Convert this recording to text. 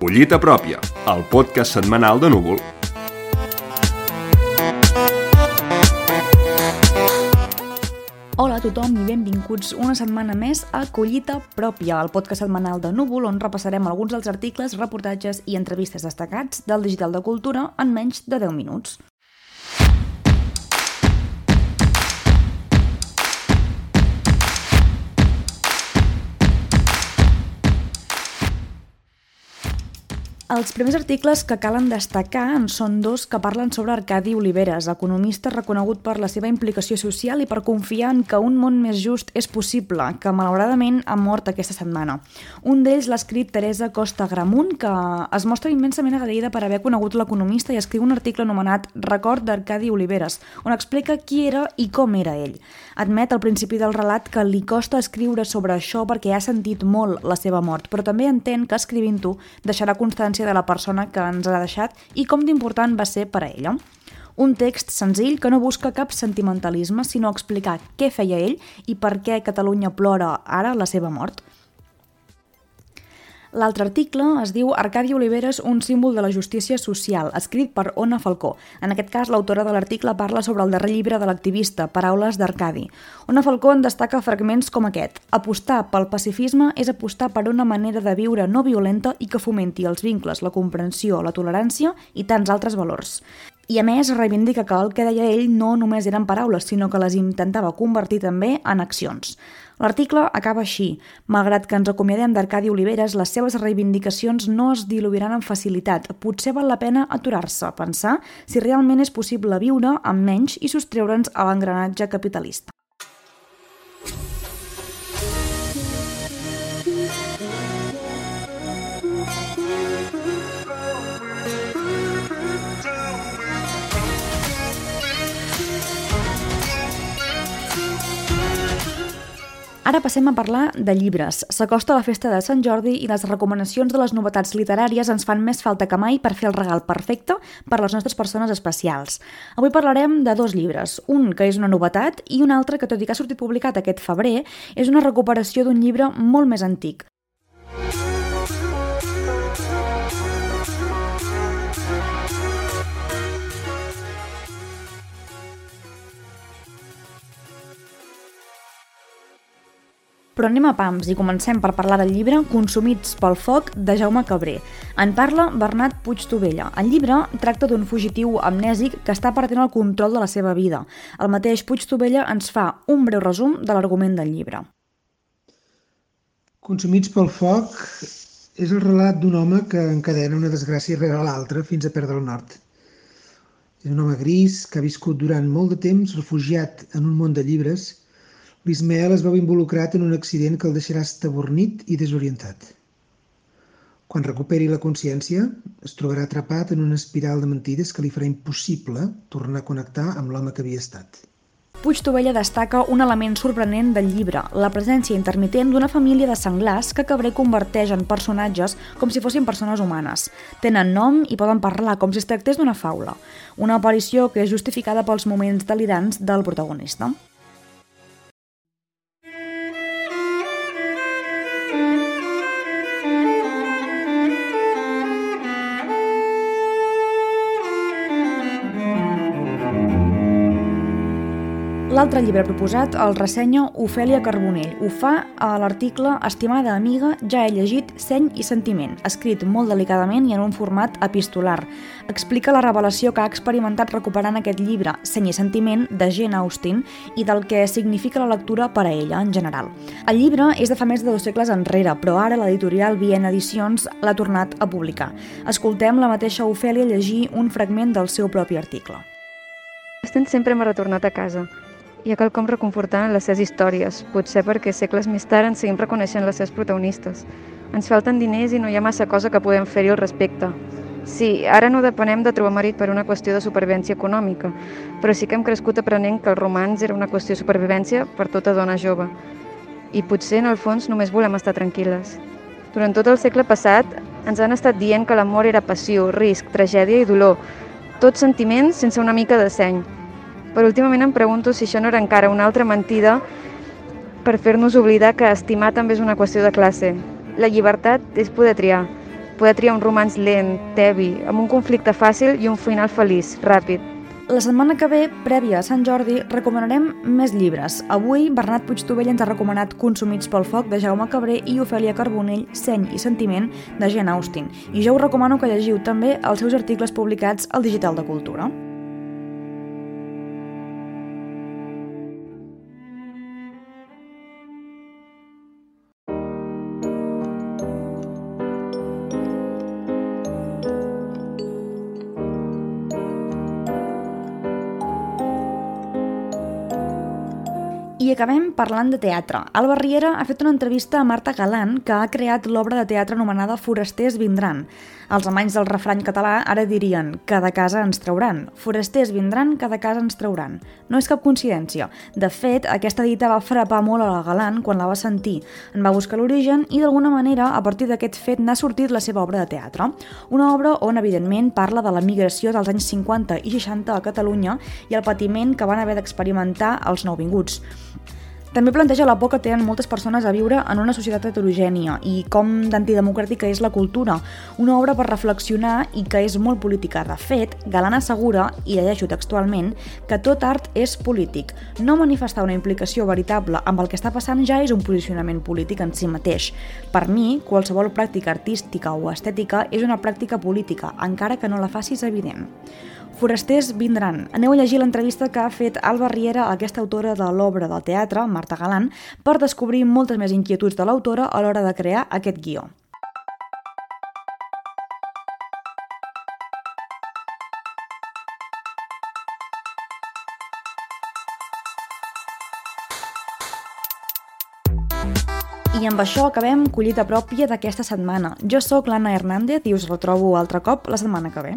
Collita pròpia, el podcast setmanal de Núvol. Hola a tothom i benvinguts una setmana més a Collita Pròpia, el podcast setmanal de Núvol on repassarem alguns dels articles, reportatges i entrevistes destacats del digital de cultura en menys de 10 minuts. Els primers articles que calen destacar en són dos que parlen sobre Arcadi Oliveres, economista reconegut per la seva implicació social i per confiar en que un món més just és possible, que malauradament ha mort aquesta setmana. Un d'ells l'ha escrit Teresa Costa Gramunt, que es mostra immensament agraïda per haver conegut l'economista i escriu un article anomenat Record d'Arcadi Oliveres, on explica qui era i com era ell. Admet al principi del relat que li costa escriure sobre això perquè ha sentit molt la seva mort, però també entén que escrivint-ho deixarà constància de la persona que ens ha deixat i com d'important va ser per a ella. Un text senzill que no busca cap sentimentalisme, sinó explicar què feia ell i per què Catalunya plora ara la seva mort. L'altre article es diu Arcadi Oliveres, un símbol de la justícia social, escrit per Ona Falcó. En aquest cas, l'autora de l'article parla sobre el darrer llibre de l'activista, Paraules d'Arcadi. Ona Falcó en destaca fragments com aquest. Apostar pel pacifisme és apostar per una manera de viure no violenta i que fomenti els vincles, la comprensió, la tolerància i tants altres valors. I a més reivindica que el que deia ell no només eren paraules, sinó que les intentava convertir també en accions. L'article acaba així. Malgrat que ens acomiadem d'Arcadi Oliveres, les seves reivindicacions no es diluiran amb facilitat. Potser val la pena aturar-se, pensar si realment és possible viure amb menys i sostreure'ns a l'engranatge capitalista. Ara passem a parlar de llibres. S'acosta la festa de Sant Jordi i les recomanacions de les novetats literàries ens fan més falta que mai per fer el regal perfecte per a les nostres persones especials. Avui parlarem de dos llibres, un que és una novetat i un altre que, tot i que ha sortit publicat aquest febrer, és una recuperació d'un llibre molt més antic. Però anem a pams i comencem per parlar del llibre Consumits pel foc de Jaume Cabré. En parla Bernat Puig Tovella. El llibre tracta d'un fugitiu amnèsic que està perdent el control de la seva vida. El mateix Puig Tovella ens fa un breu resum de l'argument del llibre. Consumits pel foc és el relat d'un home que encadena una desgràcia rere l'altra fins a perdre el nord. És un home gris que ha viscut durant molt de temps refugiat en un món de llibres l'Ismael es veu involucrat en un accident que el deixarà estabornit i desorientat. Quan recuperi la consciència, es trobarà atrapat en una espiral de mentides que li farà impossible tornar a connectar amb l'home que havia estat. Puig Tovella destaca un element sorprenent del llibre, la presència intermitent d'una família de senglars que Cabré converteix en personatges com si fossin persones humanes. Tenen nom i poden parlar com si es tractés d'una faula, una aparició que és justificada pels moments delirants del protagonista. L'altre llibre proposat el ressenya Ofèlia Carbonell. Ho fa a l'article Estimada amiga, ja he llegit Seny i sentiment, escrit molt delicadament i en un format epistolar. Explica la revelació que ha experimentat recuperant aquest llibre, Seny i sentiment, de Jane Austen, i del que significa la lectura per a ella en general. El llibre és de fa més de dos segles enrere, però ara l'editorial Viena Edicions l'ha tornat a publicar. Escoltem la mateixa Ofèlia llegir un fragment del seu propi article. Austen sempre m'ha retornat a casa, hi ha quelcom reconfortant en les seves històries, potser perquè segles més tard ens seguim reconeixent les seves protagonistes. Ens falten diners i no hi ha massa cosa que podem fer-hi al respecte. Sí, ara no depenem de trobar marit per una qüestió de supervivència econòmica, però sí que hem crescut aprenent que el romans era una qüestió de supervivència per tota dona jove. I potser, en el fons, només volem estar tranquil·les. Durant tot el segle passat ens han estat dient que l'amor era passió, risc, tragèdia i dolor, tots sentiments sense una mica de seny, Però últimament em pregunto si això no era encara una altra mentida per fer-nos oblidar que estimar també és una qüestió de classe. La llibertat és poder triar. Poder triar un romanç lent, tevi, amb un conflicte fàcil i un final feliç, ràpid. La setmana que ve, prèvia a Sant Jordi, recomanarem més llibres. Avui, Bernat Puigtovell ens ha recomanat Consumits pel foc, de Jaume Cabré i Ofèlia Carbonell, Seny i sentiment, de Jane Austen. I jo us recomano que llegiu també els seus articles publicats al Digital de Cultura. I acabem parlant de teatre. Alba Riera ha fet una entrevista a Marta Galant, que ha creat l'obra de teatre anomenada Forasters vindran. Els amanys del refrany català ara dirien de casa ens trauran. Forasters vindran, de casa ens trauran. No és cap coincidència. De fet, aquesta dita va frapar molt a la Galant quan la va sentir. En va buscar l'origen i, d'alguna manera, a partir d'aquest fet n'ha sortit la seva obra de teatre. Una obra on, evidentment, parla de la migració dels anys 50 i 60 a Catalunya i el patiment que van haver d'experimentar els nouvinguts. També planteja la por que tenen moltes persones a viure en una societat heterogènia i com d'antidemocràtica és la cultura, una obra per reflexionar i que és molt política. De fet, Galant assegura, i llegeixo textualment, que tot art és polític. No manifestar una implicació veritable amb el que està passant ja és un posicionament polític en si mateix. Per mi, qualsevol pràctica artística o estètica és una pràctica política, encara que no la facis evident. Forasters vindran. Aneu a llegir l'entrevista que ha fet Alba Riera, aquesta autora de l'obra del teatre, Marta Galant, per descobrir moltes més inquietuds de l'autora a l'hora de crear aquest guió. I amb això acabem collita pròpia d'aquesta setmana. Jo sóc l'Anna Hernández i us retrobo altre cop la setmana que ve.